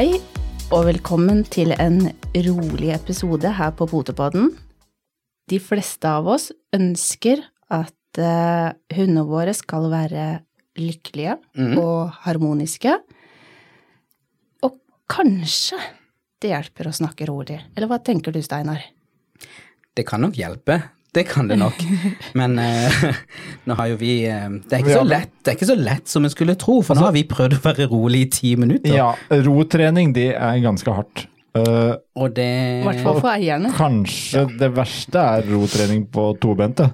Hei, og velkommen til en rolig episode her på Potepodden. De fleste av oss ønsker at uh, hundene våre skal være lykkelige og harmoniske. Og kanskje det hjelper å snakke rolig. Eller hva tenker du, Steinar? Det kan nok hjelpe. Det kan det nok. Men uh, nå har jo vi uh, det, er ikke så lett, det er ikke så lett som en skulle tro, for nå har vi prøvd å være rolig i ti minutter. Ja, rotrening det er ganske hardt. Uh, Og det I hvert fall for eierne. kanskje det verste er rotrening på tobente.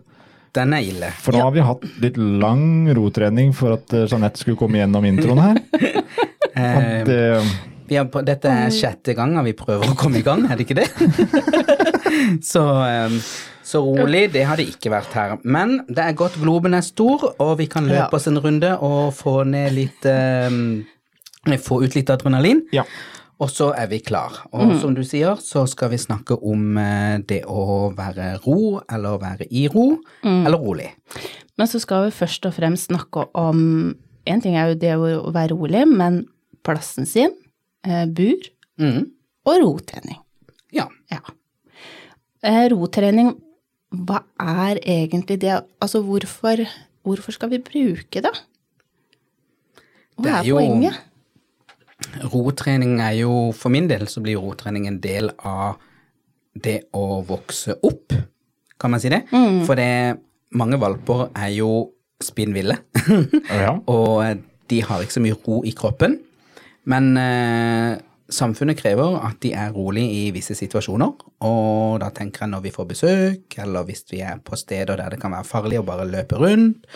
Den er ille. For nå har vi hatt litt lang rotrening for at Jeanette skulle komme gjennom introen her. Eh, vi har, dette er sjette gangen vi prøver å komme i gang, er det ikke det? så, så rolig, det har det ikke vært her. Men det er godt globen er stor, og vi kan løpe Ja. oss en runde og få ned litt Få ut litt adrenalin. ja. Og så er vi klar. Og som du sier, så skal vi snakke om eh, det å være ro, eller være i ro, eller rolig. Men så skal vi først og fremst snakke om En ting er jo det å være rolig, men plassen sin, eh, bur Mm. og rotrening. Ja. Ja. Eh, rotrening, hva er egentlig det? Altså, hvorfor, hvorfor skal vi bruke det? Hva Det er, er jo- poenget? Rotrening er jo, for min del så blir rotrening en del av det å vokse opp, kan man si det? For det, mange valper er jo spinnville, ja. og de har ikke så mye ro i kroppen. Men eh, samfunnet krever at de er rolig i visse situasjoner, og da tenker jeg når vi får besøk, eller hvis vi er på steder der det kan være farlig å bare løpe rundt.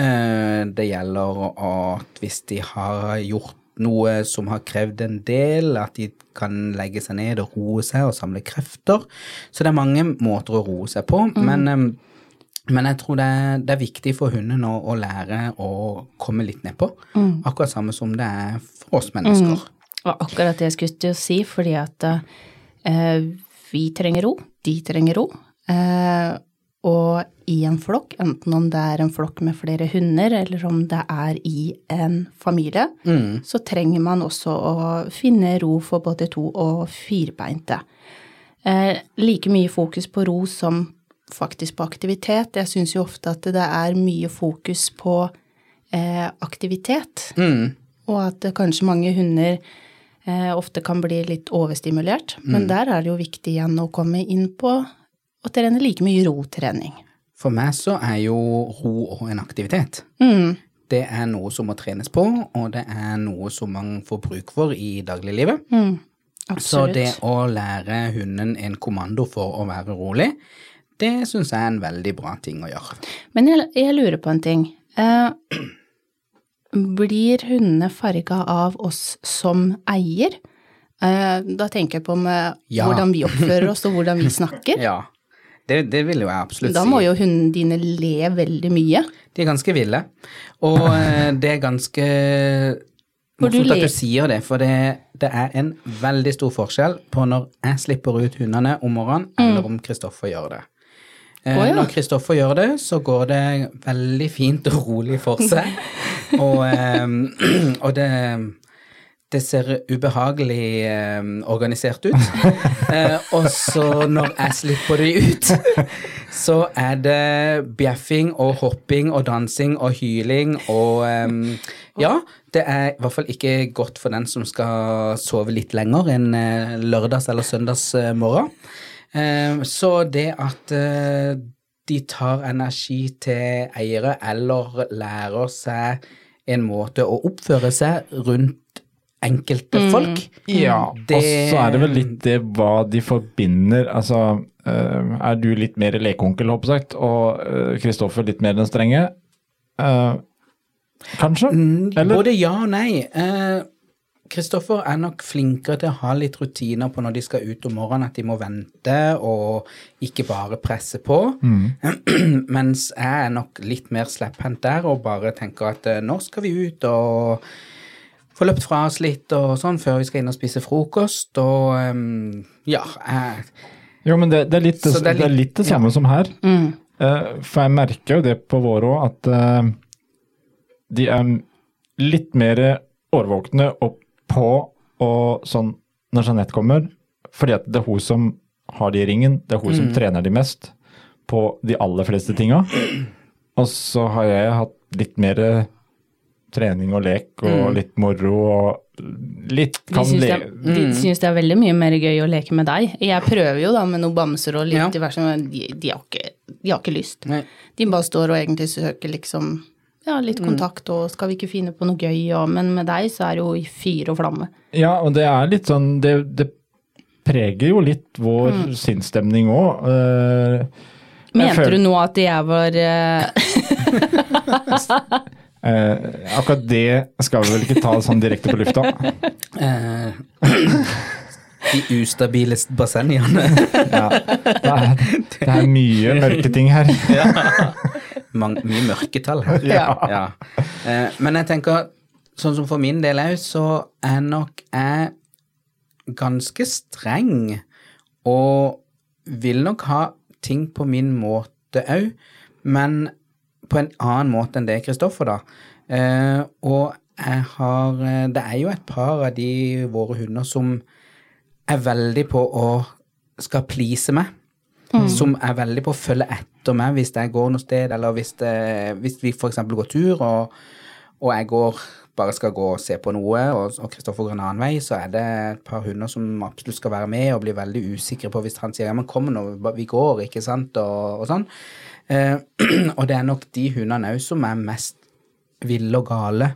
Eh, det gjelder at hvis de har gjort noe som har krevd en del, at de kan legge seg ned og roe seg og samle krefter. Så det er mange måter å roe seg på, men eh, men jeg tror det er, det er viktig for hunden å, å lære å komme litt nedpå. Akkurat samme som det er for oss mennesker. Og akkurat det jeg skulle til å si, fordi at eh, vi trenger ro, de trenger ro. Eh, og i en flokk, enten om det er en flokk med flere hunder, eller om det er i en familie, så trenger man også å finne ro for både to- og firebeinte. Eh, like mye fokus på ro som faktisk på aktivitet. Jeg syns jo ofte at det er mye fokus på eh, aktivitet. Og at kanskje mange hunder ofte kan bli litt overstimulert. Men der er det jo viktig igjen å komme inn på å trene like mye rotrening. For meg så er jo ro og en aktivitet. Mm. Det er noe som må trenes på, og det er noe som man får bruk for i dagliglivet. Mm. Så det å lære hunden en kommando for å være rolig, det syns jeg er en veldig bra ting å gjøre. Men jeg, jeg lurer på en ting. Eh, blir hundene farga av oss som eier? Eh, da tenker jeg på med Ja. hvordan vi oppfører oss og hvordan vi snakker. Ja, det, det vil jo jeg absolutt Da si. må jo hundene dine le veldig mye. De er ganske ville, og eh, det er ganske morsomt at du sier det, for det, det er en veldig stor forskjell på når jeg slipper ut hundene om morgenen, eller om Kristoffer gjør det. Oh, ja. Når Kristoffer gjør det, så går det veldig fint og rolig for seg, og, eh, og det det ser ubehagelig eh, organisert ut. Eh, og så når jeg slipper de ut, så er det bjeffing og hopping og dansing og hyling og eh, Ja, det er i hvert fall ikke godt for den som skal sove litt lenger enn eh, lørdags- eller søndagsmorgen. Eh, så det at eh, de tar energi til eiere eller lærer seg en måte å oppføre seg rundt enkelte folk. Ja, Det- og så er det vel litt det hva de forbinder. Altså, eh, er du litt mer lekeonkel, håper jeg og eh, Kristoffer litt mer den strenge? Eh, kanskje? Eller? Mm, Både ja og nei. Kristoffer er nok flinkere til å ha litt rutiner på når de skal ut om morgenen, at de må vente og ikke bare presse på. Mens jeg er nok litt mer slepphendt der og bare tenker at eh, nå skal vi ut og få løpt fra oss litt og sånn før vi skal inn og spise frokost. Og ehm, ja, jeg, Jo, men det, det, er litt, det, Så det er er litt- litt det samme som her. Mm. Eh, for jeg merker jo det på våre òg, at eh, de er litt mer årvåkne og på og sånn når Jeanette kommer, fordi at det er hun som har de i ringen, det er hun som trener de mest på de aller fleste tinga. Og så har jeg hatt litt mer eh, trening og lek og litt moro og litt De kan syns, det, de syns det er veldig mye mer gøy å leke med deg. Jeg prøver jo da med noen bamser og litt Ja. diverse, men de, de, har ikke, de har ikke lyst. Nei. De bare står og egentlig søker liksom ja, litt kontakt og skal vi ikke finne på noe gøy, og, men med deg så er det jo i fyr og flamme. Ja, og det er litt sånn Det, det preger jo litt vår Mm. sinnsstemning òg. Mente føler- du nå at jeg var eh, Eh, akkurat det skal vi vel ikke ta sånn direkte på lufta. Eh, de ustabile bassengene. Ja, det, er, det er mye mørke ting her. Mye mørketall her. Ja. Ja. Eh, men jeg tenker, sånn som for min del òg, så er nok jeg ganske streng og vil nok ha ting på min måte òg, men på en annen måte enn det Kristoffer, da. Eh, og jeg har eh, Det er jo et par av de våre hunder som er veldig på å skal please meg. Som er veldig på å følge etter meg hvis jeg går noe sted, eller hvis, det, hvis vi f.eks. går tur, og, og jeg går bare skal gå og se på noe, og Kristoffer går en annen vei, så er det et par hunder som absolutt skal være med og blir veldig usikre på hvis han sier ja, men kom nå, vi går, ikke sant, og, og sånn. Eh, og det er nok de hundene òg som er mest ville og gale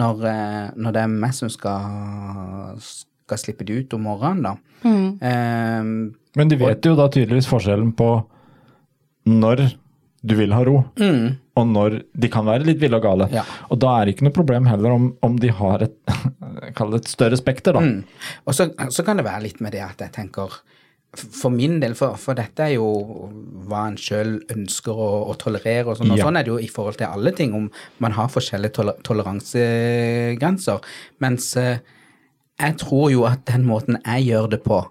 når, eh, når det er meg som skal, skal slippe det ut om morgenen, da. Eh, Men de vet jo da tydeligvis forskjellen på når du vil ha ro, og når de kan være litt ville og gale. Ja. Og da er det ikke noe problem heller om, om de har et, et større spekter, da. Mm. Og så, så kan det være litt med det at jeg tenker For min del, for, for dette er jo hva en sjøl ønsker å, å tolerere, og sånn, og Ja. sånn er det jo i forhold til alle ting, om man har forskjellige toler toleransegrenser. Mens eh, jeg tror jo at den måten jeg gjør det på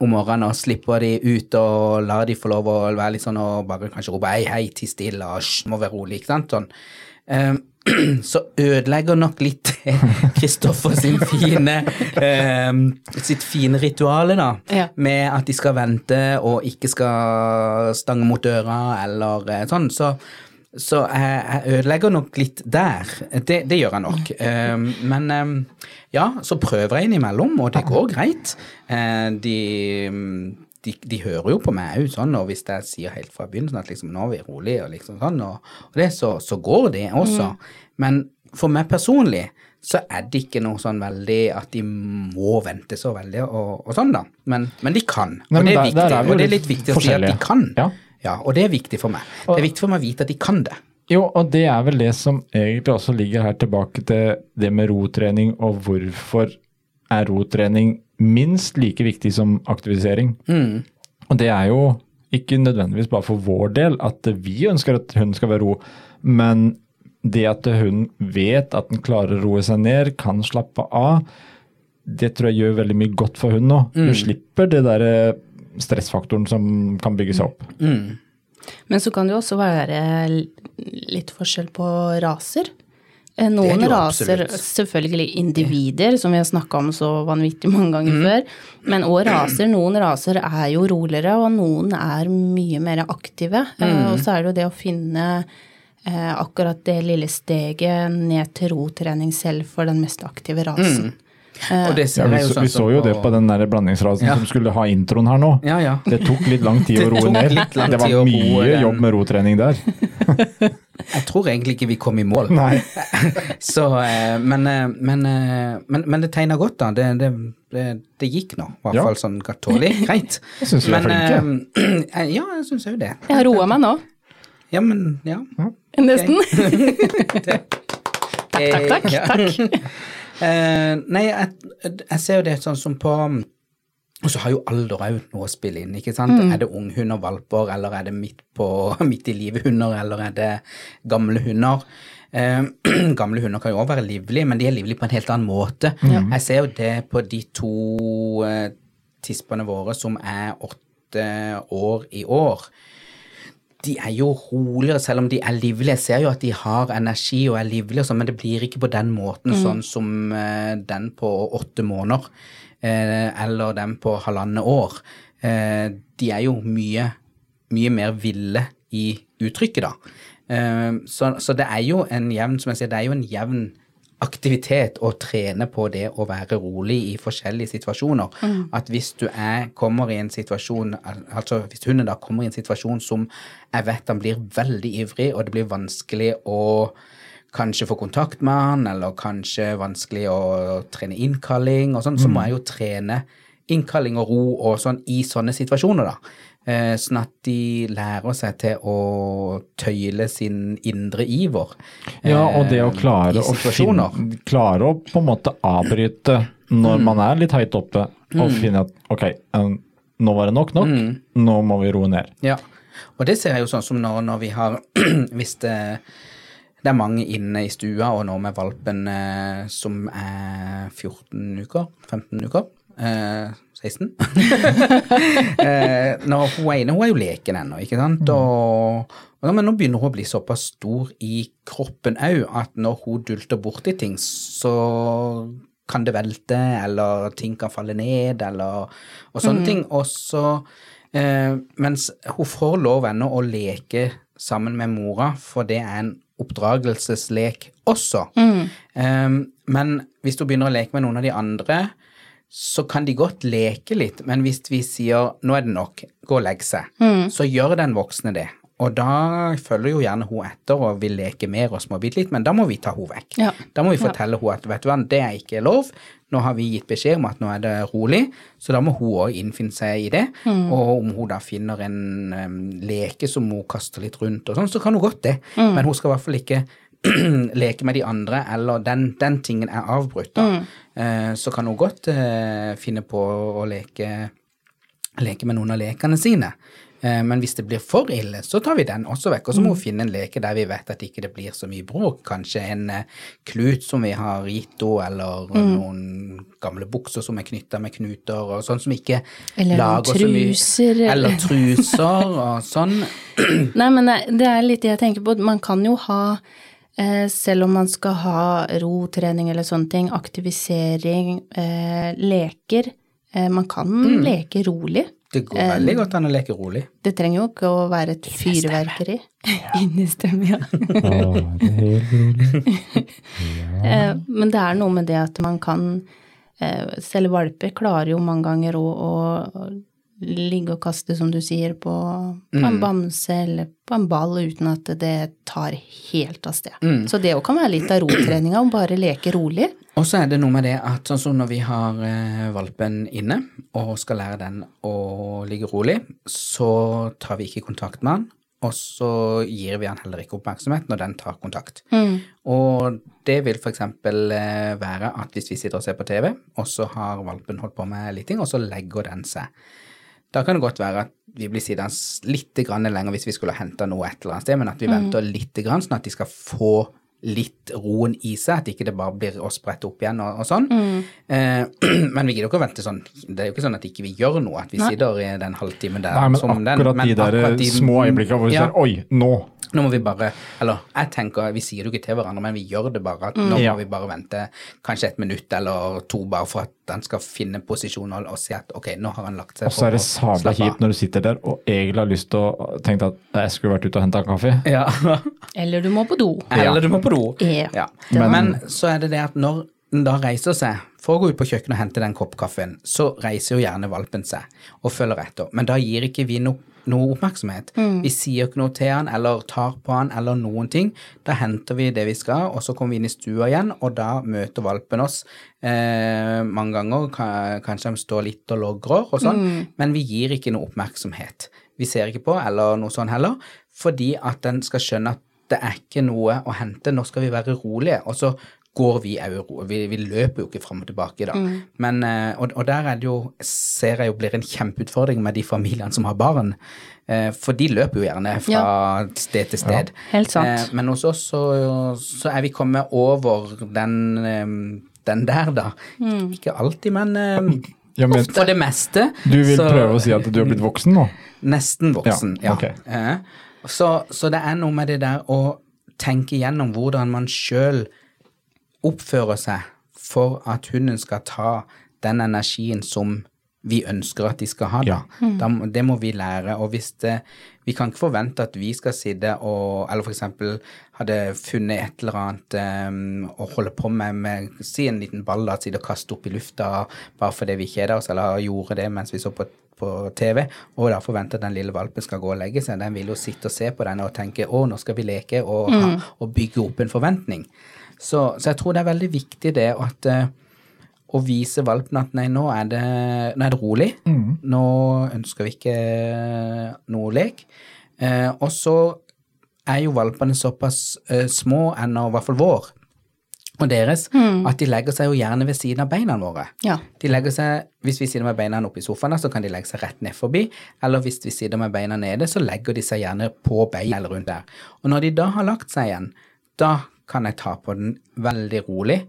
om morgenen og slipper de ut og lar de få lov å være litt sånn og bare kanskje rope hei, hei, ti stille hysj, må være rolig, ikke sant, sånn. Um, så ødelegger nok litt Kristoffer sin fine eh, sitt fine rituale, da. Ja. Med at de skal vente og ikke skal stange mot døra eller eh, sånn. Så, så jeg, jeg ødelegger nok litt der. Det, det gjør jeg nok. Um, men um, ja, så prøver jeg innimellom, og det går greit. Uh, de de, de hører jo på meg òg sånn, og hvis jeg sier helt fra begynnelsen at liksom nå er vi rolige, og liksom sånn, og, og det, så, så går det også. Men for meg personlig så er det ikke noe sånn veldig at de må vente så veldig og, og sånn, da. Men, men de kan. Nei, og det er der- viktig, der er og det er litt viktig å si at de kan. Ja. Og det er viktig for meg. Det er viktig for meg å vite at de kan det. Jo, og det er vel det som egentlig også ligger her tilbake til det med rotrening, og hvorfor er rotrening minst like viktig som aktivisering. Og det er jo ikke nødvendigvis bare for vår del at vi ønsker at hun skal være ro, men det at hun vet at den klarer å roe seg ned, kan slappe av, det tror jeg gjør veldig mye godt for hun nå. Hun slipper det der eh, stressfaktoren som kan bygge seg opp. Men så kan det jo også være litt forskjell på raser. Eh, Noen raser, absolutt. selvfølgelig individer, som vi har snakka om så vanvittig mange ganger Mm. før, men òg raser. Noen raser er jo roligere, og noen er mye mer aktive. Eh, Mm. Og så er det jo det å finne eh, akkurat det lille steget ned til rotrening selv for den mest aktive rasen. Og det Ja, vi, jeg jo så, sånn vi så jo det på den der blandingsrasen Ja. som skulle ha introen her nå. Ja, ja. Det tok litt lang tid å roe ned. Det var mye den. jobb med rotrening der. Jeg tror egentlig ikke vi kom i mål. Nei. Så, eh, men, eh, men, eh, men, men det tegner godt, da. Det, det, det, det gikk nå. I hvert Ja. fall sånn tålelig greit. Jeg synes vi er Men, eh, ja, jeg syns òg det. Jeg har roa meg nå, Ja, men ja. nesten. Takk, takk, takk. Eh, nei, jeg, jeg ser jo det sånn som på Og så har jo alder òg noe å spille inn, ikke sant. Er det unghunder, valper, eller er det midt, på, midt i livet-hunder, eller er det gamle hunder? Eh, gamle hunder kan jo også være livlige, men de er livlige på en helt annen måte. Jeg ser jo det på de to eh, tispene våre som er åtte år i år. De er jo roligere, selv om de er livlige. Jeg ser jo at de har energi og er livlige, sånn, men det blir ikke på den måten sånn som eh, den på åtte måneder, eh, eller den på halvannet år. Eh, de er jo mye, mye mer ville i uttrykket, da. Så, så det er jo en jevn, som jeg sier, det er jo en jevn aktivitet og trene på det å være rolig i forskjellige situasjoner. At hvis du er, kommer i en situasjon, altså hvis hunden da kommer i en situasjon som jeg vet han blir veldig ivrig, og det blir vanskelig å kanskje få kontakt med han, eller kanskje vanskelig å trene innkalling og sånn, så må jeg jo trene innkalling og ro og sånn i sånne situasjoner, da. Eh, sånn at de lærer seg til å tøyle sin indre iver. Ja, og det å eh, klare å, finne, klare å på en måte avbryte når man er litt høyt oppe, og finne at ok, nå var det nok nok, nå må vi roe ned. Ja, og det ser jeg jo sånn som når, når vi har Hvis det, det er mange inne i stua, og nå med valpen eh, som er 14 uker, 15 uker, eh, 16 eh, Når hun ene hun er jo leken ennå, ikke sant, og, ja, men nå begynner hun å bli såpass stor i kroppen òg at når hun dulter borti ting, så kan det velte, eller ting kan falle ned, eller og sånne ting. Og så eh, Mens hun får lov ennå å leke sammen med mora, for det er en oppdragelseslek også. Eh, men hvis hun begynner å leke med noen av de andre, så kan de godt leke litt, men hvis vi sier 'nå er det nok, gå og legg seg', så gjør den voksne det. Og da følger jo gjerne hun etter og vil leke mer og småbitte litt, men da må vi ta hun vekk. Ja. Da må vi fortelle henne at vet du hva, det er ikke lov, nå har vi gitt beskjed om at nå er det rolig, så da må hun òg innfinne seg i det. Og om hun da finner en um, leke som hun kaster litt rundt og sånn, så kan hun godt det, men hun skal i hvert fall ikke leke med de andre, eller den, den tingen er avbrutt, da. mm. så kan hun godt eh, finne på å leke, leke med noen av lekene sine. Eh, Men hvis det blir for ille, så tar vi den også vekk. Og så må vi finne en leke der vi vet at ikke det blir så mye bråk. Kanskje en eh, klut som vi har gitt henne, eller noen gamle bukser som er knytta med knuter, og sånn som ikke Eller lager så mye Eller truser, eller- truser og sånn. Nei, men det- er litt det jeg tenker på. Man kan jo ha, eh, selv om man skal ha rotrening eller sånne ting, aktivisering, eh, leker eh, Man kan Mm. leke rolig. Det går veldig godt an å leke rolig. Det trenger jo ikke å være et fyrverkeri. Inni stemmen, ja. Eh, Men det er noe med det at man kan eh, Selv valper klarer jo mange ganger å, å ligge og kaste, som du sier, på, på en bamse eller på en ball uten at det tar helt av sted. Så det òg kan være litt av rotreninga, å bare leke rolig. Og så er det noe med det at sånn som når vi har eh, valpen inne og skal lære den å ligge rolig, så tar vi ikke kontakt med han, og så gir vi han heller ikke oppmerksomhet når den tar kontakt. Og det vil eksempel eh, være at hvis vi sitter og ser på TV, og så har valpen holdt på med litt ting, og så legger den seg. Da kan det godt være at vi blir sittende litt lenger hvis vi skulle hente noe et eller annet sted, men at vi venter litt sånn at de skal få litt roen i seg, at ikke det bare blir å sprette opp igjen og, og sånn. Eh, men vi gidder ikke å vente sånn. Det er jo ikke sånn at ikke vi gjør noe, at vi sitter i den halvtimen der. Nei, men som den, men de der akkurat de- små øyeblikkene hvor vi Ja. ser Oi, nå! Nå må vi bare Eller jeg tenker, vi sier det jo ikke til hverandre, men vi gjør det bare. At nå Ja. må vi bare vente kanskje et minutt eller to bare for at han skal finne posisjon og, og si at ok, nå har han lagt seg Og så er det sabla kjipt når du sitter der og egentlig har lyst til å tenke at jeg skulle vært ute og henta kaffe. Ja. Eller du må på do. Eller du må på do. Ja. Men, så er det det at når den da reiser seg for å gå ut på kjøkkenet og hente den koppkaffen, så reiser jo gjerne valpen seg og følger etter. Men da gir ikke vi no, noe oppmerksomhet. Vi sier ikke noe til han eller tar på han eller noen ting. Da henter vi det vi skal, og så kommer vi inn i stua igjen, og da møter valpen oss eh, mange ganger. Kanskje de står litt og logrer og sånn, men vi gir ikke noe oppmerksomhet. Vi ser ikke på, eller noe sånn heller, fordi at den skal skjønne at det er ikke noe å hente, nå skal vi være rolige. Og så går vi euro. Vi, vi løper jo ikke fram og tilbake, da. Men, eh, og, og der er det jo, ser jeg jo blir en kjempeutfordring med de familiene som har barn. Eh, For de løper jo gjerne fra sted til sted. helt sant. Eh, Men hos oss så, så er vi kommet over den, den der, da. Ikke alltid, men Ja, men for det meste. du vil så- prøve å si at du har blitt voksen nå? Nesten voksen, Ja, ja. Så, så det er noe med det der å tenke gjennom hvordan man sjøl oppfører seg for at hunden skal ta den energien som vi ønsker at de skal ha. Da. da det må vi lære. Og hvis det Vi kan ikke forvente at vi skal sitte og Eller eksempel hadde funnet et eller annet um, å holde på med, med Si en liten ball da, sitte og kaste opp i lufta bare fordi vi kjeder oss, eller gjorde det mens vi så på på TV, og da forvente at den lille valpen skal gå og legge seg. Den vil jo sitte og se på den og tenke å, nå skal vi leke, og, ha, og bygge opp en forventning. Så, så jeg tror det er veldig viktig det at eh, å vise valpen at nei, nå er det, nå er det rolig. Nå ønsker vi ikke eh, noe lek. Eh, og så er jo valpene såpass eh, små ennå, i hvert fall vår, og deres, at de legger seg jo gjerne ved siden av beina våre. Ja. De legger seg, Hvis vi sitter med beina oppe i sofaen, så kan de legge seg rett ned forbi. Eller hvis vi sitter med beina nede, så legger de seg gjerne på beina eller rundt der. Og når de da har lagt seg igjen, da kan jeg ta på den veldig rolig.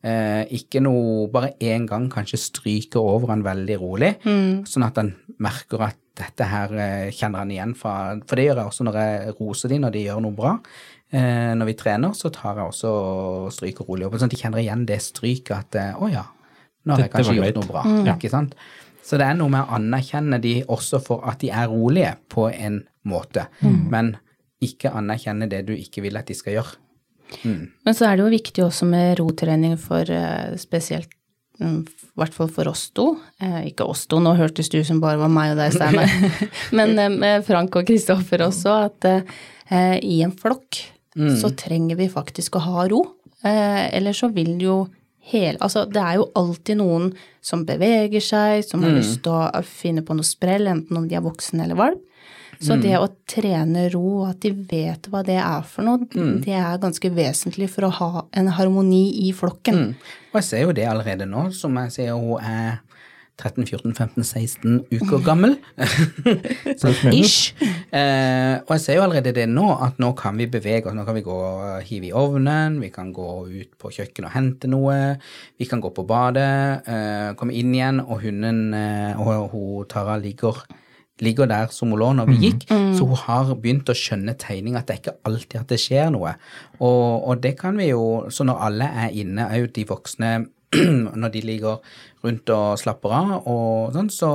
Eh, ikke noe Bare én gang kanskje stryke over han veldig rolig, sånn at han merker at dette her eh, kjenner han igjen fra For det gjør jeg også når jeg roser de når de gjør noe bra. Eh, når vi trener, så tar jeg også og stryker rolig opp, sånn at de kjenner igjen det stryket at eh, å ja, nå har jeg kanskje gjort noe bra. Ikke sant? Så det er noe med å anerkjenne de også for at de er rolige på en måte, men ikke anerkjenne det du ikke vil at de skal gjøre. Men så er det jo viktig også med rotrening for eh, spesielt mm, i hvert fall for oss to. Eh, ikke oss to, nå hørtes det ut som bare var meg og deg, Steinar. Men eh, med Frank og Kristoffer også, at eh, i en flokk så trenger vi faktisk å ha ro. Eh, eller så vil jo hele Altså, det er jo alltid noen som beveger seg, som har lyst til å finne på noe sprell, enten om de er voksen eller valp. Så det å trene ro, at de vet hva det er for noe, det er ganske vesentlig for å ha en harmoni i flokken. Og jeg ser jo det allerede nå, som jeg sier, hun er 13-14-15-16 uker gammel. ish. Eh, og jeg ser jo allerede det nå, at nå kan vi bevege oss. Nå kan vi gå og hive i ovnen, vi kan gå ut på kjøkkenet og hente noe, vi kan gå på badet, eh, komme inn igjen, og hunden eh, og hun Tara ligger ligger der som hun lå når vi gikk, så hun har begynt å skjønne tegning, at det er ikke alltid at det skjer noe. Og, og det kan vi jo, så når alle er inne, er jo de voksne, når de ligger rundt og slapper av og sånn, så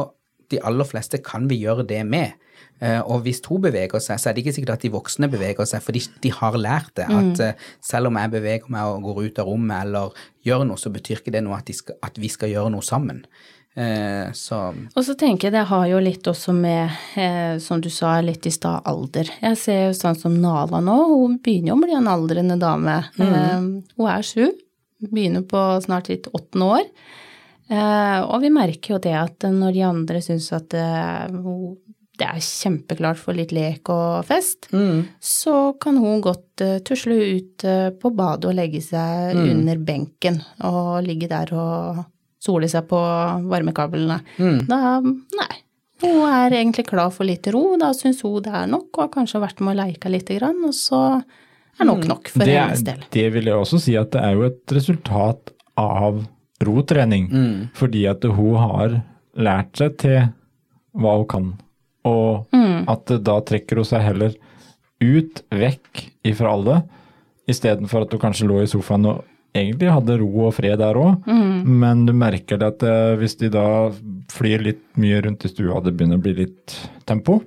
de aller fleste kan vi gjøre det med. Eh, Og hvis to beveger seg, så er det ikke sikkert at de voksne beveger seg, for de har lært det. At mm. selv om jeg beveger meg og går ut av rommet eller gjør noe, så betyr ikke det noe at, de skal, at vi skal gjøre noe sammen. Eh, Så Og så tenker jeg det har jo litt også med, eh, som du sa litt i stad, alder. Jeg ser jo sånn som Nala nå, hun begynner jo å bli en aldrende dame. Eh, hun er sju, begynner på snart sitt åttende år. Eh, og vi merker jo det at når de andre syns at eh, det er kjempeklart for litt lek og fest, så kan hun godt eh, tusle ut på badet og legge seg under benken og ligge der og sole seg på varmekablene. Da, nei. Hun er egentlig klar for litt ro, da syns hun det er nok, og har kanskje vært med og leika lite grann, og så er nok nok for det, hennes del. det vil jeg også si at det er jo et resultat av rotrening. Fordi at hun har lært seg til hva hun kan. Og at da trekker hun seg heller ut, vekk ifra alle, istedenfor at hun kanskje lå i sofaen og egentlig hadde ro og fred der òg. Men du merker det at eh, hvis de da flyr litt mye rundt i stua det begynner å bli litt tempo,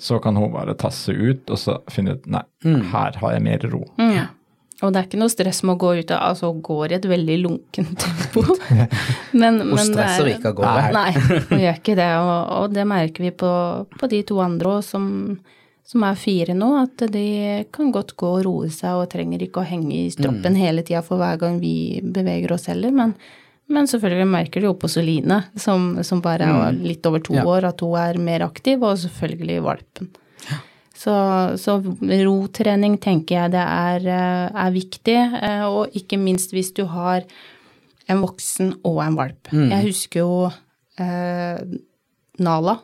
så kan hun bare tasse ut og så finne ut nei, her har jeg mer ro. Mm. Og det er ikke noe stress med å gå ut av Altså, hun går i et veldig lunkent tempo. men, hun men det stresser er- ikke av gårde. Nei, hun gjør ikke det, og, og det merker vi på, på de to andre òg, som, som er fire nå, at de kan godt gå og roe seg og trenger ikke å henge i stroppen hele tida for hver gang vi beveger oss heller, men, men selvfølgelig merker du jo på Soline, som, som bare er litt over to Ja. år, at hun er mer aktiv, og selvfølgelig valpen. Så, så rotrening tenker jeg det er, eh, er viktig, eh, og ikke minst hvis du har en voksen og en valp. Jeg husker jo eh, Nala,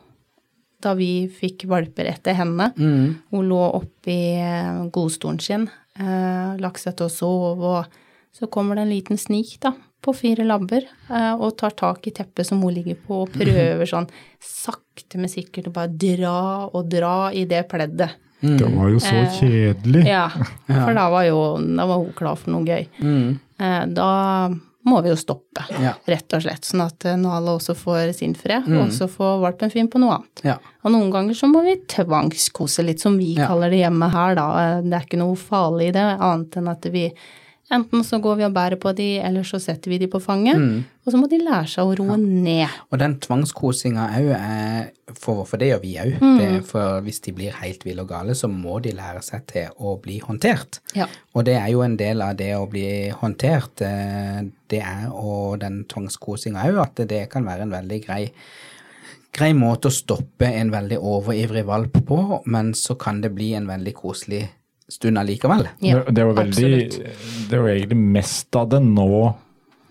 da vi fikk valper etter henne. Hun lå oppi eh, godstolen sin, eh, lagt seg til å sove, og så kommer det en liten snik da, på fire labber eh, og tar tak i teppet som hun ligger på, og prøver sånn sakte, men sikkert å bare dra og dra i det pleddet. Det var jo så kjedelig. Ja, for da var jo da var hun klar for noe gøy. Eh, Da må vi jo stoppe, Ja. rett og slett, sånn at eh, Nala også får sin fred, og også får valpen fin på noe annet. Ja. Og noen ganger så må vi tvangskose litt, som vi Ja. kaller det hjemme her, da. Eh, Det er ikke noe farlig i det, annet enn at vi enten så går vi og bærer på de, eller så setter vi de på fanget, og så må de lære seg å roe ned. Og den tvangskosinga òg er for, for det gjør vi òg. For hvis de blir helt ville og gale, så må de lære seg til å bli håndtert. Ja. Og det er jo en del av det å bli håndtert, eh, det er og den tvangskosinga òg, at det kan være en veldig grei grei måte å stoppe en veldig overivrig valp på, men så kan det bli en veldig koselig stund allikevel. Ja, det, det, var veldig, absolutt. det var egentlig mest av det nå,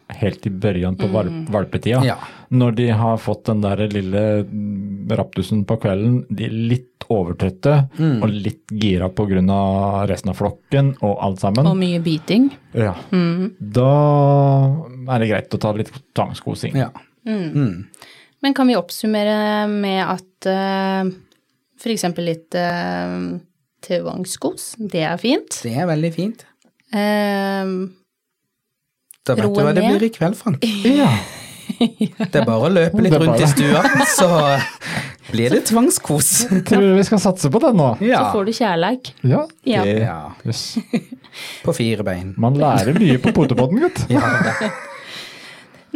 helt i børjan på mm. valpetida. Ja. Når de har fått den der lille mm, raptusen på kvelden, de er litt overtrøtte og litt gira pga. resten av flokken og alt sammen. Og mye biting. Ja. Da er det greit å ta litt tvangskosing. Ja. Men kan vi oppsummere med at uh, f.eks. litt uh, tvangskos, det er fint. Det er veldig fint. Eh, Da vet du hva det blir i kveld, Frank. Ja. Det er bare å løpe litt rundt i stua, så blir det tvangskos. Tror du vi skal satse på den nå? Ja. Så får du kjærleik. Ja. Ja. Det, Ja. Yes. På fire bein. Man lærer mye på potepodden, gutt. Ja.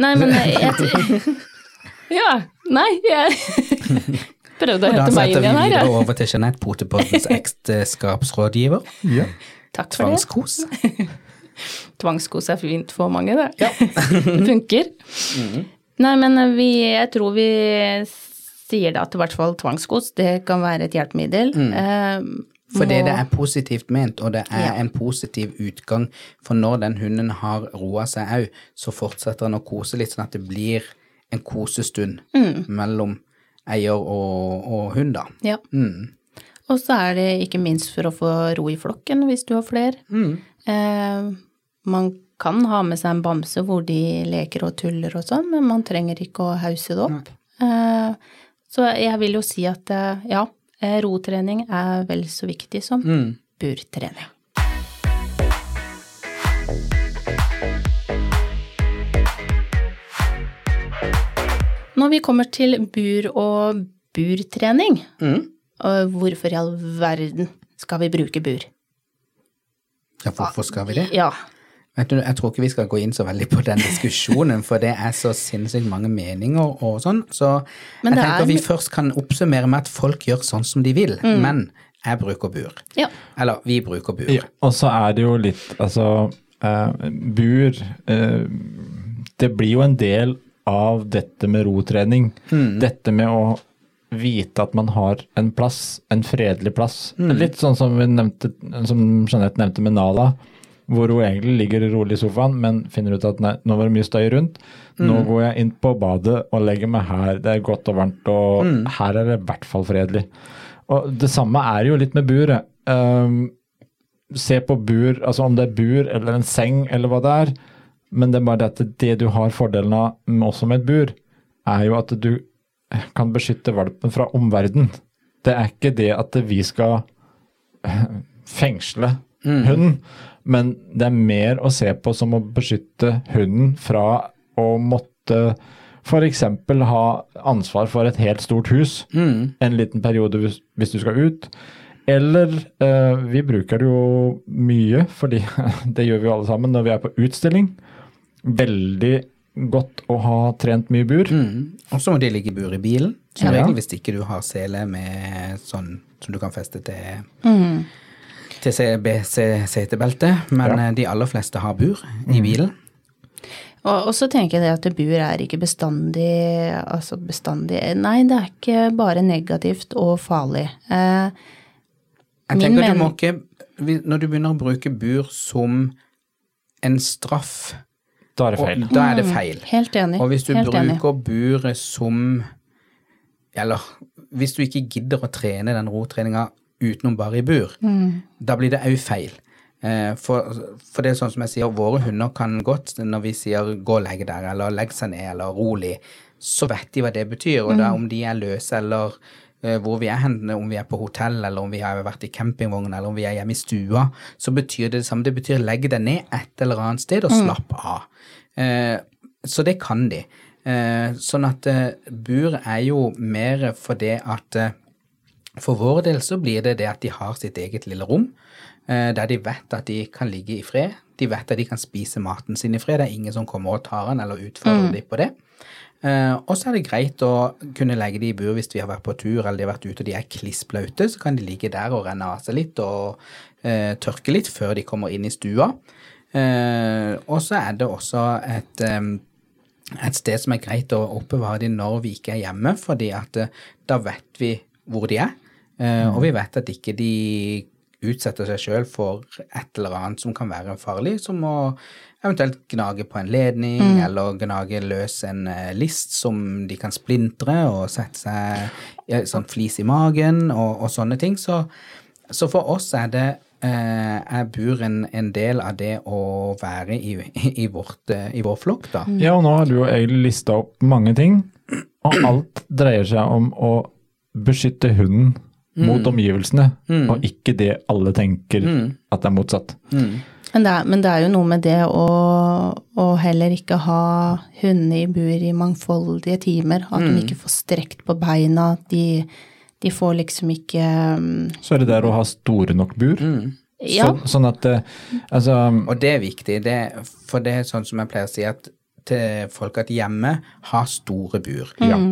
Nei, men jeg Ja. Nei, jeg prøvde å Da hente meg setter inn vi igjen her, videre over til Jeanette Potepottens ekteskapsrådgiver. Ja. Takk for det. Tvangskos. Tvangskos er fint for mange, det. det funker. Nei, men eh, vi, jeg tror vi sier da at i hvert fall tvangskos, det kan være et hjelpemiddel. Eh, Fordi det er positivt ment, og det er Ja. en positiv utgang. For når den hunden har roa seg au, så fortsetter han å kose litt, sånn at det blir en kosestund Mm. mellom eier og, og hund, da. Ja. Mm. Og så er det ikke minst for å få ro i flokken hvis du har flere. Eh, man kan ha med seg en bamse hvor de leker og tuller og sånn, men man trenger ikke å hause det opp. Eh, så jeg vil jo si at eh, ja, eh, rotrening er vel så viktig som Mm. burtrening. Når vi kommer til bur og burtrening, Mm. hvorfor i all verden skal vi bruke bur? Ja, hvorfor skal vi det? Ja, Vet du, Jeg tror ikke vi skal gå inn så veldig på den diskusjonen, for det er så sinnssykt mange meninger og sånn. Så jeg tenker er- vi først kan oppsummere med at folk gjør sånn som de vil. Mm. Men jeg bruker bur. ja. Eller vi bruker bur. Ja, og så er det jo litt Altså, uh, bur uh, Det blir jo en del av dette med rotrening. Dette med å vite at man har en plass, en fredelig plass. Litt sånn som vi nevnte, som Jeanette nevnte med Nala. Hvor hun egentlig ligger rolig i sofaen, men finner ut at nei, nå var det mye støy rundt. Nå går jeg inn på badet og legger meg her. Det er godt og varmt, og her er det i hvert fall fredelig. Og det samme er jo litt med buret. Um, se på bur, altså om det er bur eller en seng eller hva det er. Men det er bare det at det du har fordelen av også med et bur, er jo at du kan beskytte valpen fra omverdenen. Det er ikke det at vi skal eh, fengsle hunden, men det er mer å se på som å beskytte hunden fra å måtte f.eks. ha ansvar for et helt stort hus Mm. en liten periode hvis, hvis du skal ut. Eller eh, vi bruker det jo mye, fordi det gjør vi jo alle sammen når vi er på utstilling. Veldig godt å ha trent mye bur. Mm. Og så må de ligge i bur i bilen, som Ja. regel hvis ikke du har sele med sånn som du kan feste til, Mm. til CBC-setebelte. Men Ja. eh, de aller fleste har bur i bilen. Og, så tenker jeg det at bur er ikke bestandig Altså bestandig Nei, det er ikke bare negativt og farlig. Eh, Jeg tenker du må ikke Når du begynner å bruke bur som en straff, Da er det og, feil. da er det feil. helt enig. Og hvis du helt enig. bruker buret som Eller hvis du ikke gidder å trene den rotreninga utenom bare i bur, Mm. da blir det òg feil. Eh, For, for det er sånn som jeg sier, våre hunder kan godt, når vi sier 'gå og legg deg', eller 'legg seg ned', eller 'rolig', så vet de hva det betyr. Og Mm. da om de er løse eller eh, hvor vi er hen, om vi er på hotell, eller om vi har vært i campingvogn, eller om vi er hjemme i stua, så betyr det det samme. Det betyr legge deg ned et eller annet sted og slapp av. Eh, så det kan de. Eh, sånn at eh, bur er jo mer for det at for vår del så blir det det at de har sitt eget lille rom, eh, der de vet at de kan ligge i fred. De vet at de kan spise maten sin i fred. Det er ingen som kommer og tar den eller utfordrer dem på det. Eh, og så er det greit å kunne legge de i bur hvis vi har vært på tur eller de har vært ute og de er klissblaute, så kan de ligge der og renne av seg litt og eh, tørke litt før de kommer inn i stua. Eh, og så er det også et, et sted som er greit å oppbevare de når vi ikke er hjemme, fordi at eh, da vet vi hvor de er, eh, og vi vet at ikke de utsetter seg sjøl for et eller annet som kan være farlig, som å eventuelt gnage på en ledning, eller gnage løs en eh, list som de kan splintre og sette seg i sånn flis i magen og, og sånne ting. Så, så for oss er det eh, er bur en, en del av det å være i, i, vårt, eh, i vår flokk, da. Ja, og nå har du jo egentlig lista opp mange ting, og alt dreier seg om å beskytte hunden mot omgivelsene, og ikke det alle tenker at det er motsatt. Men det, er, men det er jo noe med det å, å heller ikke ha hundene i bur i mangfoldige timer. At de ikke får strekt på beina. De, de får liksom ikke um, Så er det der å ha store nok bur. Ja. Så, sånn at eh, Altså Og det er viktig, det, for det er sånn som jeg pleier å si at til folk at hjemme har store bur.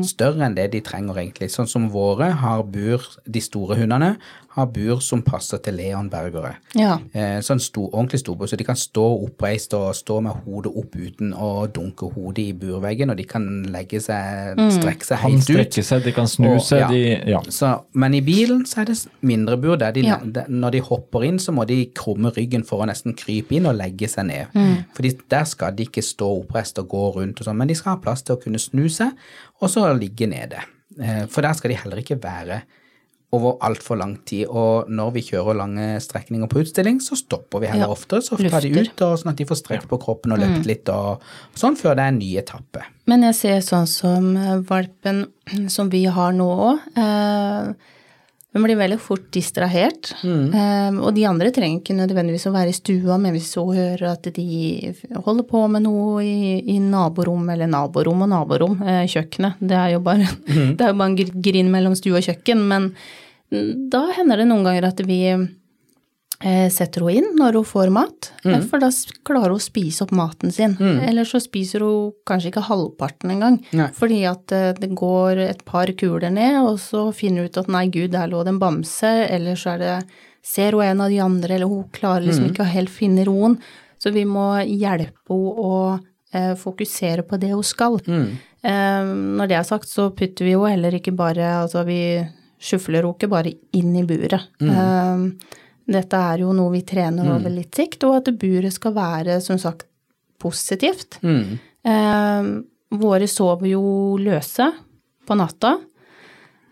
Større enn det de trenger egentlig. Sånn som våre har bur, de store hundene har bur som passer til leonbergere. ja. Eh, sånn stor, ordentlig storbur, så de kan stå oppreist og stå med hodet opp uten å dunke hodet i burveggen, og de kan legge seg, strekke seg mm. helt ut. strekker seg, de kan snu Og- seg, ja. de Ja. Så, men i bilen så er det mindre bur der de, Ja. når de hopper inn, så må de krumme ryggen for å nesten krype inn og legge seg ned. Fordi der skal de ikke stå oppreist og gå rundt og sånn, men de skal ha plass til å kunne snu seg, og så ligge nede. Eh, For der skal de heller ikke være over altfor lang tid. Og når vi kjører lange strekninger på utstilling, så stopper vi heller Ja, oftere. Så tar de ut, og sånn at de får strekt på kroppen og løpt litt og sånn, før det er en ny etappe. Men jeg ser sånn som eh, valpen som vi har nå òg. Eh, hun blir veldig fort distrahert. Eh, og de andre trenger ikke nødvendigvis å være i stua, men hvis hun hører at de holder på med noe i, i naborom, eller naborom og naborom, eh, kjøkkenet, det er jo bare, det er jo bare en gr- grind mellom stue og kjøkken, men mm, da hender det noen ganger at vi setter hun inn når hun får mat, mm. for da klarer hun å spise opp maten sin. Eller så spiser hun kanskje ikke halvparten engang, fordi at eh, det går et par kuler ned, og så finner hun ut at nei, gud, der lå det en bamse, eller så er det Ser hun en av de andre, eller hun klarer liksom ikke å helt finne roen. Så vi må hjelpe henne å eh, fokusere på det hun skal. Eh, når det er sagt, så putter vi jo heller ikke bare Altså, vi sjufler henne ikke bare inn i buret. Eh, dette er jo noe vi trener over litt sikt, og at buret skal være, som sagt, positivt. Eh, våre sover jo løse på natta.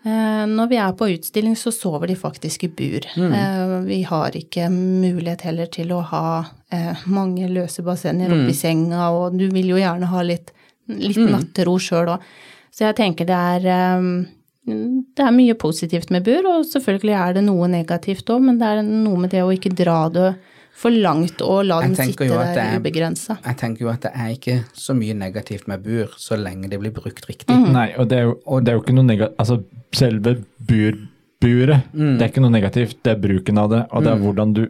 Eh, når vi er på utstilling, så sover de faktisk i bur. Eh, vi har ikke mulighet heller til å ha eh, mange løse bassenger oppi senga, og du vil jo gjerne ha litt, litt nattero sjøl òg. Så jeg tenker det er eh, det er mye positivt med bur, og selvfølgelig er det noe negativt òg, men det er noe med det å ikke dra det for langt og la dem den sitte der er- ubegrensa. Jeg tenker jo at det er ikke så mye negativt med bur, så lenge det blir brukt riktig. Nei, og det er jo, det er jo ikke noe negativt Altså, selve bur, buret, Mm. det er ikke noe negativt, det er bruken av det, og det er hvordan du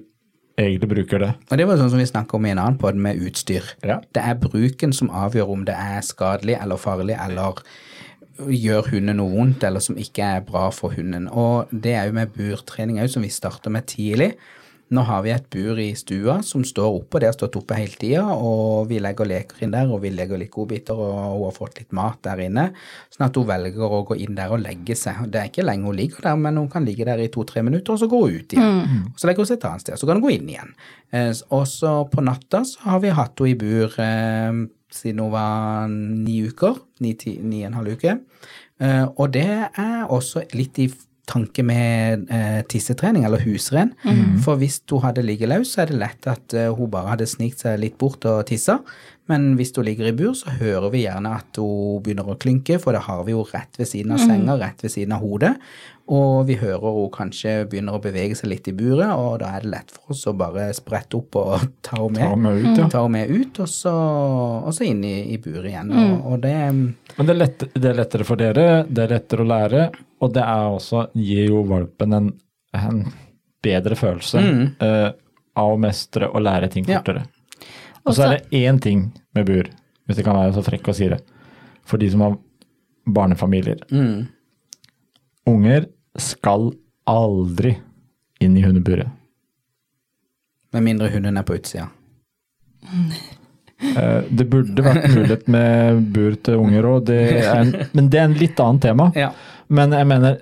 egentlig bruker det. Og det var sånn som vi snakket om i en annen podd med utstyr. Ja. Det er bruken som avgjør om det er skadelig eller farlig, eller gjør hunden noe vondt, eller som ikke er bra for hunden. Og det er jo med burtrening òg, som vi starter med tidlig. Nå har vi et bur i stua som står oppe, og det har stått oppe hele tida, og vi legger leker inn der, og vi legger litt godbiter, og hun har fått litt mat der inne, sånn at hun velger å gå inn der og legge seg. Det er ikke lenge hun ligger der, men hun kan ligge der i to-tre minutter, og så går hun ut igjen. Og så legger hun seg et annet sted, så kan hun gå inn igjen. Eh, Og så på natta så har vi hatt henne i bur eh, siden hun var ni uker, ni, ti, ni og en halv uke. Uh, og det er også litt i tanke med uh, tissetrening, eller husren. For hvis hun hadde ligget løs, så er det lett at uh, hun bare hadde snikt seg litt bort og tissa. Men hvis hun ligger i bur, så hører vi gjerne at hun begynner å klynke, for da har vi jo rett ved siden av senga, rett ved siden av hodet. Og vi hører hun kanskje begynner å bevege seg litt i buret, og da er det lett for oss å bare sprette opp og ta henne med. Ta med ut, ja. Ta henne med ut, og så, og så inn i, i buret igjen. Og, og det Men det er, lett, det er lettere for dere, det er lettere å lære, og det er også, gir jo valpen en, en bedre følelse eh, av å mestre og lære ting Ja. Og så er det én ting med bur, hvis jeg kan være så frekk å si det, for de som har barnefamilier. mm, Unger skal aldri inn i hundeburet. Med mindre hunden er på utsida. Eh, Det burde vært mulighet med bur til unger òg, men det er en litt annet tema. Ja. Men jeg mener,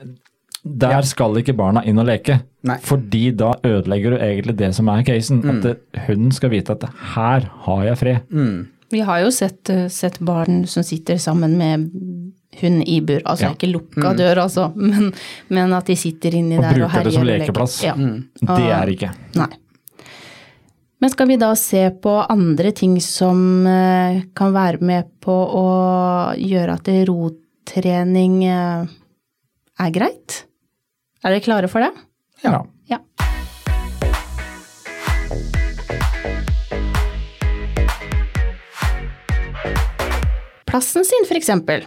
der skal ikke barna inn og leke. Nei. Fordi da ødelegger du egentlig det som er casen. At det, hunden skal vite at her har jeg fred. Mm. Vi har jo sett, eh, sett barn som sitter sammen med hund i bur. Altså Ja. ikke lukka dør, altså, men, men at de sitter inni Og der og bruker det som og lekeplass. Ja. Det er ikke. Nei. Men skal vi da se på andre ting som eh, kan være med på å gjøre at rotrening eh, er greit? Er dere klare for det? Ja. Ja. Plassen sin, for eksempel.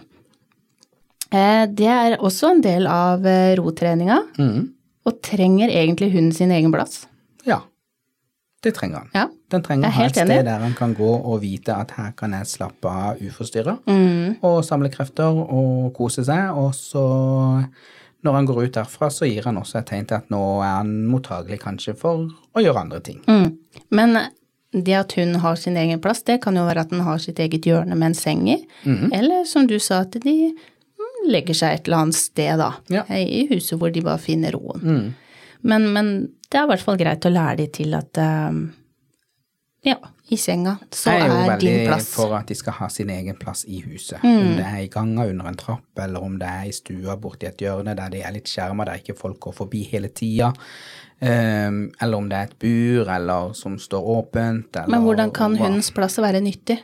Eh, Det er også en del av eh, rotreninga, Mm. og trenger egentlig hunden sin egen plass. Ja. Det trenger han. Ja. Den trenger å ha et sted enig. der han kan gå og vite at her kan jeg slappe av uforstyrra, Mm. og samle krefter og kose seg. Og så, når han går ut derfra, så gir han også et tegn til at nå er han mottagelig kanskje for å gjøre andre ting. Mm. Men det at hun har sin egen plass, det kan jo være at den har sitt eget hjørne med en seng i. Mm. Eller som du sa, at de legger seg et eller annet sted, da. Ja. I huset hvor de bare finner roen. Mm. Men, men det er i hvert fall greit å lære de til at eh, ja, i senga så jeg er jo er veldig for at de skal ha sin egen plass i huset. Mm. Om det er i ganga under en trapp, eller om det er i stua borti et hjørne der de er litt skjerma, der ikke folk går forbi hele tida. Um, eller om det er et bur, eller som står åpent, eller Men hvordan kan hundens plass være nyttig?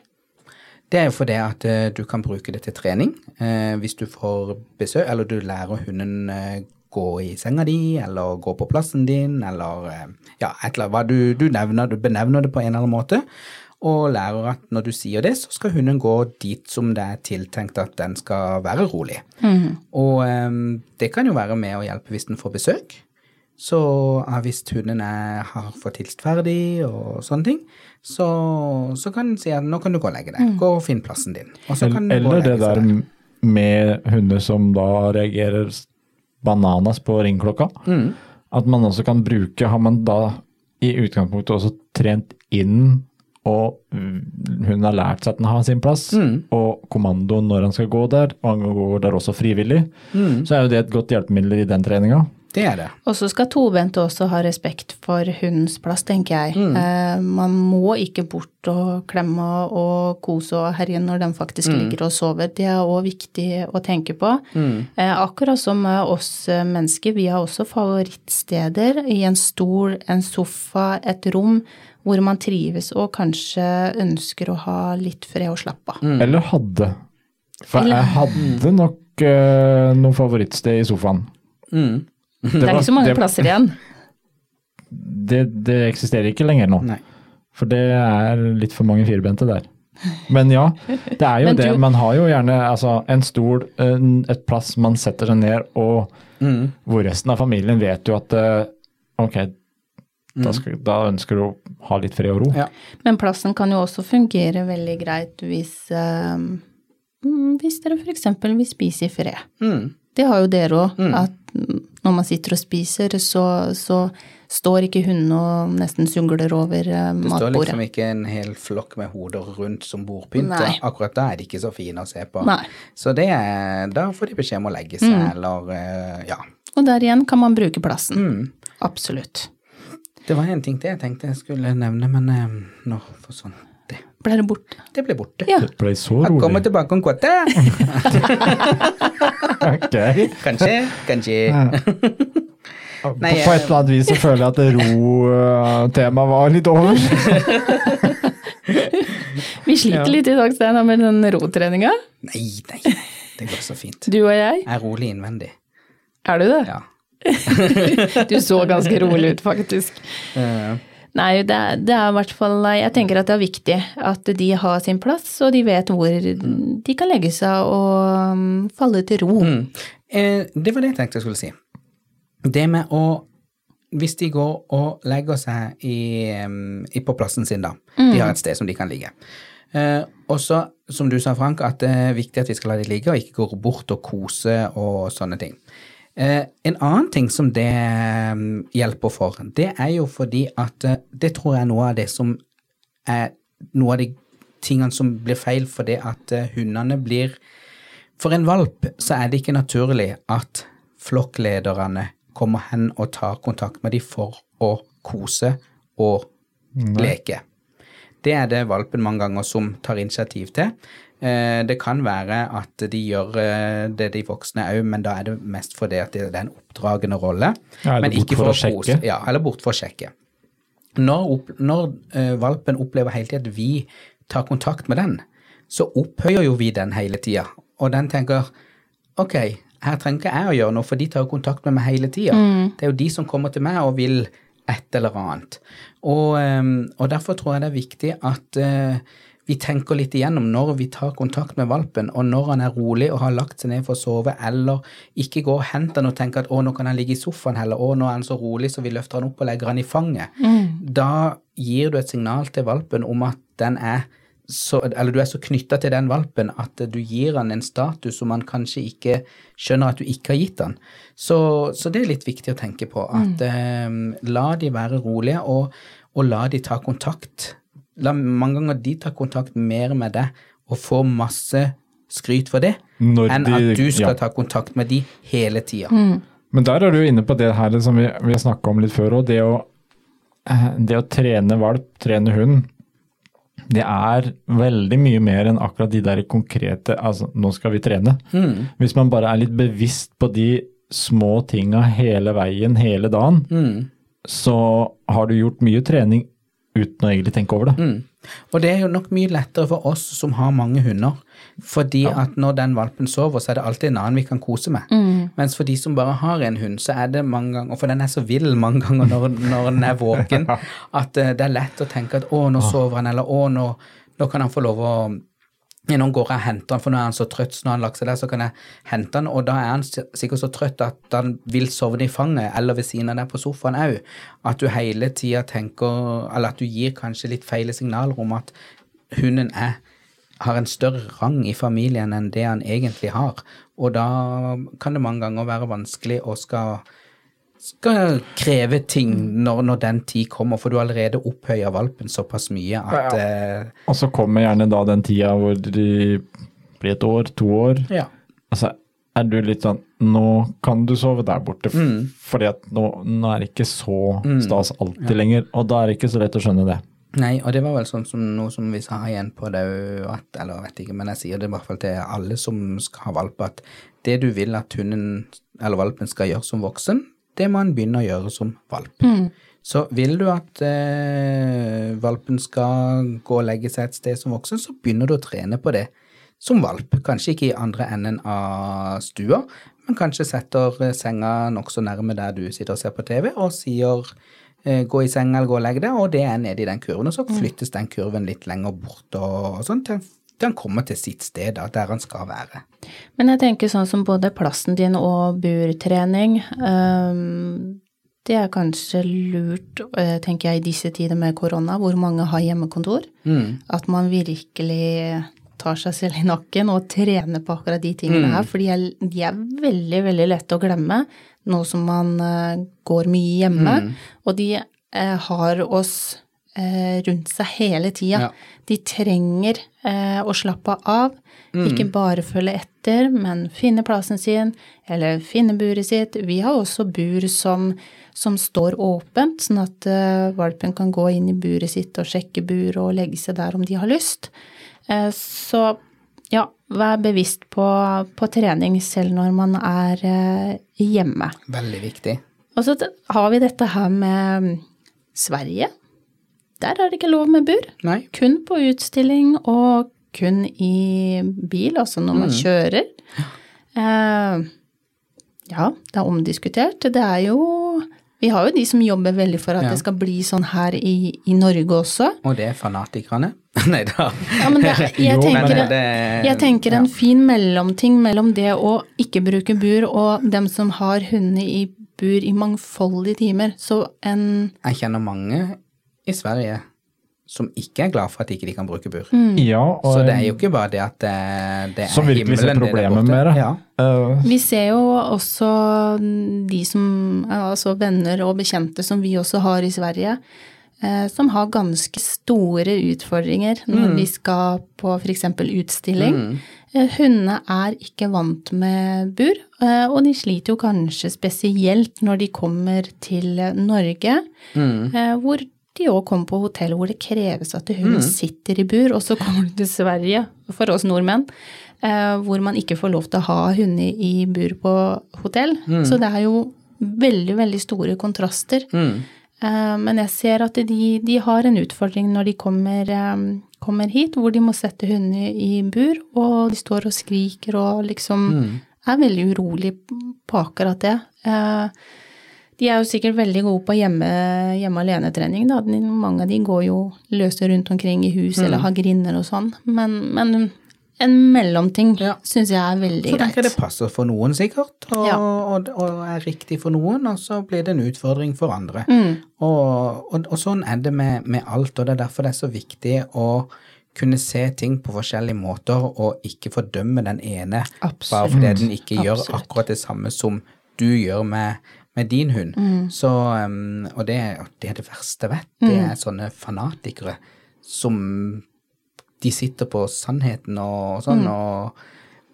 Det er jo fordi at eh, du kan bruke det til trening. Eh, hvis du får besøk, eller du lærer hunden eh, gå i senga di, eller gå på plassen din, eller ja, et eller annet. Hva du, du nevner, du benevner det på en eller annen måte. Og lærer at når du sier det, så skal hunden gå dit som det er tiltenkt at den skal være rolig. Og um, det kan jo være med å hjelpe hvis den får besøk. Så ja, hvis hunden er, har fått hilst ferdig og sånne ting, så, så kan en si at nå kan du gå og legge deg. Gå og finn plassen din. Og så kan den gå og Eller det der med hunder som da reagerer bananas på ringklokka. Mm. At man også kan bruke Har man da i utgangspunktet også trent inn og mm, hun har lært seg at den har sin plass, Mm. og kommandoen når han skal gå der, og han går der også frivillig, Mm. så er jo det et godt hjelpemiddel i den treninga. Det er det. Og så skal tobente også ha respekt for hundens plass, tenker jeg. Mm. Eh, man må ikke bort og klemme og kose og herje når den faktisk Mm. ligger og sover. Det er òg viktig å tenke på. Mm. Eh, akkurat som oss eh, mennesker, vi har også favorittsteder i en stol, en sofa, et rom hvor man trives og kanskje ønsker å ha litt fred og slappe av. Eller hadde. For Eller- jeg hadde nok uh, noe favorittsted i sofaen. Mm. Det er ikke så mange det, plasser igjen. Det, det eksisterer ikke lenger nå. Nei. For det er litt for mange firbente der. Men ja, det er jo du, det. Man har jo gjerne altså, en stol, en, et plass man setter seg ned, og Mm. hvor resten av familien vet jo at eh, ok, da, skal, da ønsker du å ha litt fred og ro. Ja. Men plassen kan jo også fungere veldig greit hvis, eh, mm, hvis dere f.eks. vil spise i fred. Mm. Det har jo dere òg, at mm, når man sitter og spiser, så, så står ikke hunden og nesten sungler over matbordet. Det står liksom ikke en hel flokk med hoder rundt som bordpynt. Akkurat da er de ikke så fine å se på. Nei. Så det er, da får de beskjed om å legge seg, eller eh, ja. Og der igjen kan man bruke plassen. Mm. Absolutt. Det var en ting til jeg tenkte jeg skulle nevne, men eh, nå forsvant det. Ble det borte? Det ble borte. Ja. Det ble så rolig. Jeg kommer tilbake om kvarter. Ok. Kanskje, kanskje. På, Nei, på et eller annet vis så føler jeg at ro-temaet var litt over. Vi sliter Ja. litt i dag, Steinar, med den rotreninga. Nei, nei, det går så fint. Du og jeg. Jeg er rolig innvendig. Er du det? Ja. Du så ganske rolig ut, faktisk. Eh, Nei, det det er i hvert fall Jeg tenker at det er viktig at de har sin plass, og de vet hvor de kan legge seg og um, falle til ro. Mm. Eh, det var det jeg tenkte jeg skulle si. Det med å Hvis de går og legger seg i, i, på plassen sin, da. De har et sted som de kan ligge. Eh, og så, som du sa, Frank, at det er viktig at vi skal la de ligge, og ikke gå bort og kose og sånne ting. Eh, en annen ting som det em, hjelper for, det er jo fordi at eh, det tror jeg er noe av det som er noe av de tingene som blir feil fordi at eh, hundene blir For en valp så er det ikke naturlig at flokklederne kommer hen og tar kontakt med dem for å kose og leke. Det er det valpen mange ganger som tar initiativ til. Eh, Det kan være at de gjør eh, det de voksne òg, men da er det mest fordi at det er en oppdragende rolle. Ja, eller bort ikke for å sjekke. Ja, eller bort for å sjekke. Når, opp, når eh, valpen opplever hele tida at vi tar kontakt med den, så opphøyer jo vi den hele tida. Og den tenker ok, her trenger ikke jeg å gjøre noe, for de tar jo kontakt med meg hele tida. Det er jo de som kommer til meg og vil et eller annet. Og, og derfor tror jeg det er viktig at eh, vi tenker litt igjennom når vi tar kontakt med valpen, og når han er rolig og har lagt seg ned for å sove, eller ikke går og henter han og tenker at å, nå kan han ligge i sofaen heller, å, nå er han så rolig så vi løfter han opp og legger han i fanget. Da gir du et signal til valpen om at den er så, eller du er så knytta til den valpen at du gir han en status som han kanskje ikke skjønner at du ikke har gitt han. Så, så det er litt viktig å tenke på. At eh, la de være rolige, og, og la de ta kontakt. La mange ganger de ta kontakt mer med deg og få masse skryt for det, Når enn de- at du skal ja. ta kontakt med de hele tida. Men der er du inne på det her som vi, vi har snakka om litt før òg. Det, eh, det å trene valp, trene hund, det er veldig mye mer enn akkurat de der konkrete Altså, nå skal vi trene. Mm. Hvis man bare er litt bevisst på de små tinga hele veien, hele dagen, Mm. så har du gjort mye trening uten å egentlig tenke over det. Mm. Og det er jo nok mye lettere for oss som har mange hunder, fordi at når den valpen sover, så er det alltid en annen vi kan kose med. Mens for de som bare har en hund, så er det mange ganger, og for den er så vill mange ganger når, når den er våken, at eh, det er lett å tenke at å, nå sover han, eller å, nå, nå kan han få lov å ja, nå går jeg og henter han, for nå er han så trøtt, så når han lagt seg der, så kan jeg hente han, og da er han sikkert så trøtt at han vil sovne i fanget, eller ved siden av deg på sofaen òg. At du hele tida tenker, eller at du gir kanskje litt feile signaler om at hunden er har en større rang i familien enn det han egentlig har. Og da kan det mange ganger være vanskelig å skal, skal kreve ting når, når den tid kommer, for du har allerede opphøya valpen såpass mye at eh, Og så kommer gjerne da den tida hvor de blir et år, to år. Ja. Altså, er du litt sånn Nå kan du sove der borte, Mm. fordi at nå, nå er det ikke så stas alltid lenger. Og da er det ikke så lett å skjønne det. Nei, og det var vel sånn som noe som vi sa igjen på det at, eller vet ikke, men jeg sier det i hvert fall til alle som skal ha valp, at det du vil at hunden eller valpen skal gjøre som voksen, det må en begynne å gjøre som valp. Så vil du at eh, valpen skal gå og legge seg et sted som voksen, så begynner du å trene på det som valp. Kanskje ikke i andre enden av stua, men kanskje setter eh, senga nokså nærme der du sitter og ser på TV, og sier eh, gå i senga eller gå og legg deg, og det er nede i den kurven, og så flyttes den kurven litt lenger bort og, og sånn til til han kommer til sitt sted, da, der han skal være. Men jeg tenker sånn som både plassen din og burtrening, um, det er kanskje lurt, tenker jeg, i disse tider med korona, hvor mange har hjemmekontor, Mm. at man virkelig tar seg selv i nakken og trener på akkurat de tingene her, for de er, de er veldig, veldig lette å glemme nå som man øh, går mye hjemme, og de øh, har oss rundt seg hele tida. Ja. De trenger eh, å slappe av, ikke bare følge etter, men finne plassen sin, eller finne buret sitt. Vi har også bur som, som står åpent, sånn at eh, valpen kan gå inn i buret sitt og sjekke buret og legge seg der om de har lyst. Eh, så ja, vær bevisst på, på trening selv når man er eh, hjemme. Veldig viktig. Og så har vi dette her med mm, Sverige. Der er det ikke lov med bur. Nei. Kun på utstilling og kun i bil, altså når man kjører. Eh, ja, det er omdiskutert. Det er jo Vi har jo de som jobber veldig for at Ja. det skal bli sånn her i, i Norge også. Og det er fanatikerne. Nei da. Ja, men det, jeg, Jo, tenker, det- jeg tenker en ja. fin mellomting mellom det å ikke bruke bur og dem som har hundene i bur i mangfoldige timer. Så en Jeg kjenner mange i Sverige som ikke er glad for at ikke de kan bruke bur. Ja, og Så det er jo ikke bare det at det, det er Som ser himmelen det der problemet med det. Ja. Uh. Vi ser jo også de som Altså venner og bekjente som vi også har i Sverige, eh, som har ganske store utfordringer når de skal på f.eks. utstilling. Mm. Hundene er ikke vant med bur, eh, og de sliter jo kanskje spesielt når de kommer til Norge, mm. hvor de òg kommer på hotell hvor det kreves at hunden sitter i bur, og så kommer de til Sverige, for oss nordmenn, eh, hvor man ikke får lov til å ha hunder i bur på hotell. Så det er jo veldig, veldig store kontraster. Eh, Men jeg ser at de, de har en utfordring når de kommer, eh, kommer hit, hvor de må sette hundene i bur, og de står og skriker og liksom er veldig urolig på akkurat det. Eh, De er jo sikkert veldig gode på hjemme, hjemme alene-trening, Mange av de går jo løse rundt omkring i hus eller har grinder og sånn, men, men en mellomting Ja. syns jeg er veldig greit. Så tenker jeg det passer for noen sikkert, og, Ja. og, og er riktig for noen, og så blir det en utfordring for andre. Mm. Og, og, sånn er det med, med alt, og det er derfor det er så viktig å kunne se ting på forskjellige måter, og ikke fordømme den ene bare fordi den ikke gjør akkurat det samme som du gjør med, med din hund. Mm. Så, um, og det, det er det verste jeg vet. Det Mm. er sånne fanatikere som de sitter på sannheten og sånn, Mm. og,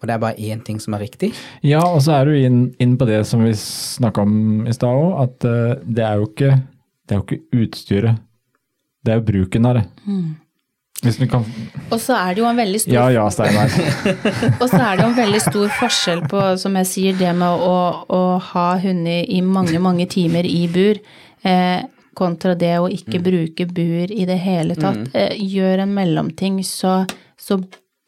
og det er bare én ting som er riktig. Ja, og så er du inn, inn på det som vi snakka om i stad òg, at uh, det er jo ikke det er jo ikke utstyret, det er jo bruken av det. Du kan Og så er det jo en veldig stor Ja ja, Steinar. Og så er det jo en veldig stor forskjell på, som jeg sier, det med å, å ha hunder i mange, mange timer i bur, eh, kontra det å ikke bruke bur i det hele tatt. Eh, gjør en mellomting, så, så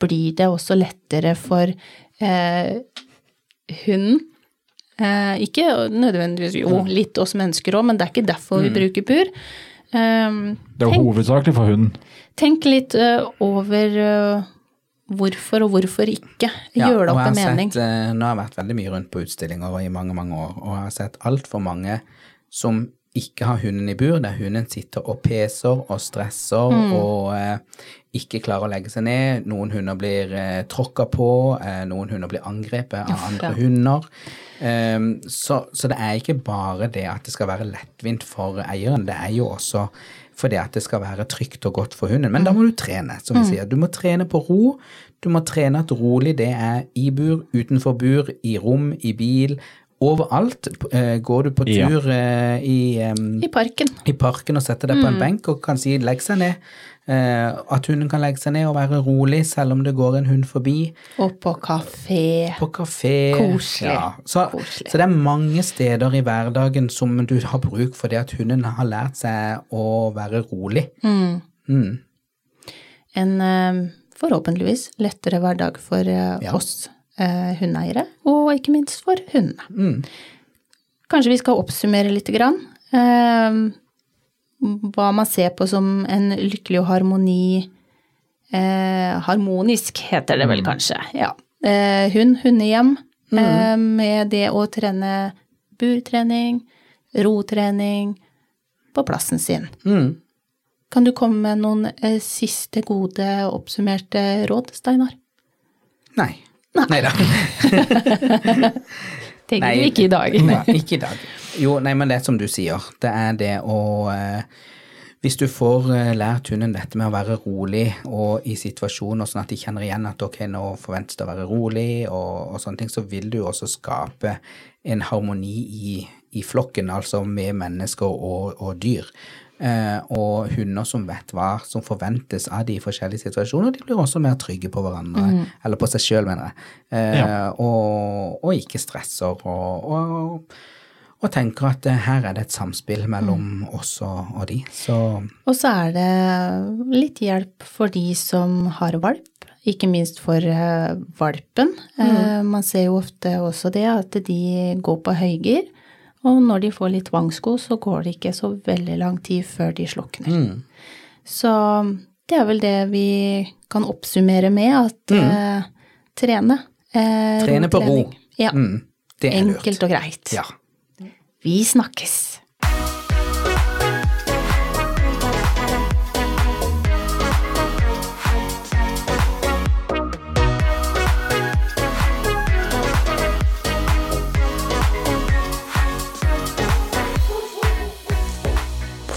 blir det også lettere for eh, hunden. Eh, ikke nødvendigvis, jo, litt oss mennesker òg, men det er ikke derfor vi bruker bur. Um, Det er jo hovedsakelig for hunden. Tenk litt uh, over uh, hvorfor og hvorfor ikke. Ja, Gjør det opp en mening. Sett, uh, nå har jeg vært veldig mye rundt på utstillinger i mange, mange år, og jeg har sett altfor mange som ikke har hunden i bur, der hunden sitter og peser og stresser Mm. og eh, ikke klarer å legge seg ned. Noen hunder blir eh, tråkka på, eh, noen hunder blir angrepet av Uff, andre ja. hunder. Um, så, så det er ikke bare det at det skal være lettvint for eieren, det er jo også fordi at det skal være trygt og godt for hunden. Men da må du trene, som vi sier. Du må trene på ro. Du må trene at rolig det er i bur, utenfor bur, i rom, i bil. Overalt. Eh, Går du på Ja. tur eh, i, um, I parken. i parken og setter deg på en benk og kan si 'legg seg ned', Uh, at hunden kan legge seg ned og være rolig selv om det går en hund forbi. Og på kafé. På kafé. Koselig. Ja. Så, Koselig. så det er mange steder i hverdagen som du har bruk for det at hunden har lært seg å være rolig. Mm. En uh, forhåpentligvis lettere hverdag for uh, Ja. oss eh, hundeeiere, og ikke minst for hundene. Mm. Kanskje vi skal oppsummere lite grann. Eh, hva man ser på som en lykkelig og harmoni eh, Harmonisk heter det vel kanskje. Ja. Eh, hund, hundehjem, eh, med det å trene burtrening, rotrening på plassen sin. Mm. Kan du komme med noen eh, siste gode oppsummerte råd, Steinar? Nei. Nei da. Tenker Nei. du ikke i dag. Nei, ikke i dag. Jo, nei, men det er som du sier. Det er det å eh, Hvis du får eh, lært hunden dette med å være rolig og i situasjoner sånn at de kjenner igjen at ok, nå forventes det å være rolig og, og sånne ting, så vil du også skape en harmoni i, i flokken, altså med mennesker og, og dyr. Eh, og hunder som vet hva som forventes av de i forskjellige situasjoner, de blir også mer trygge på hverandre, eller på seg sjøl, mener jeg, eh, Ja. og, og ikke stresser og, og, og tenker at eh, her er det et samspill mellom oss og, og de. Så Og så er det litt hjelp for de som har valp, ikke minst for valpen. Mm. man ser jo ofte også det at de går på høygir, og når de får litt tvangsko, så går det ikke så veldig lang tid før de slukner. Så det er vel det vi kan oppsummere med, at eh, trene. Eh, trene på ro. Ja. Mm, det er lurt. Enkelt og greit. Ja. Vi snakkes.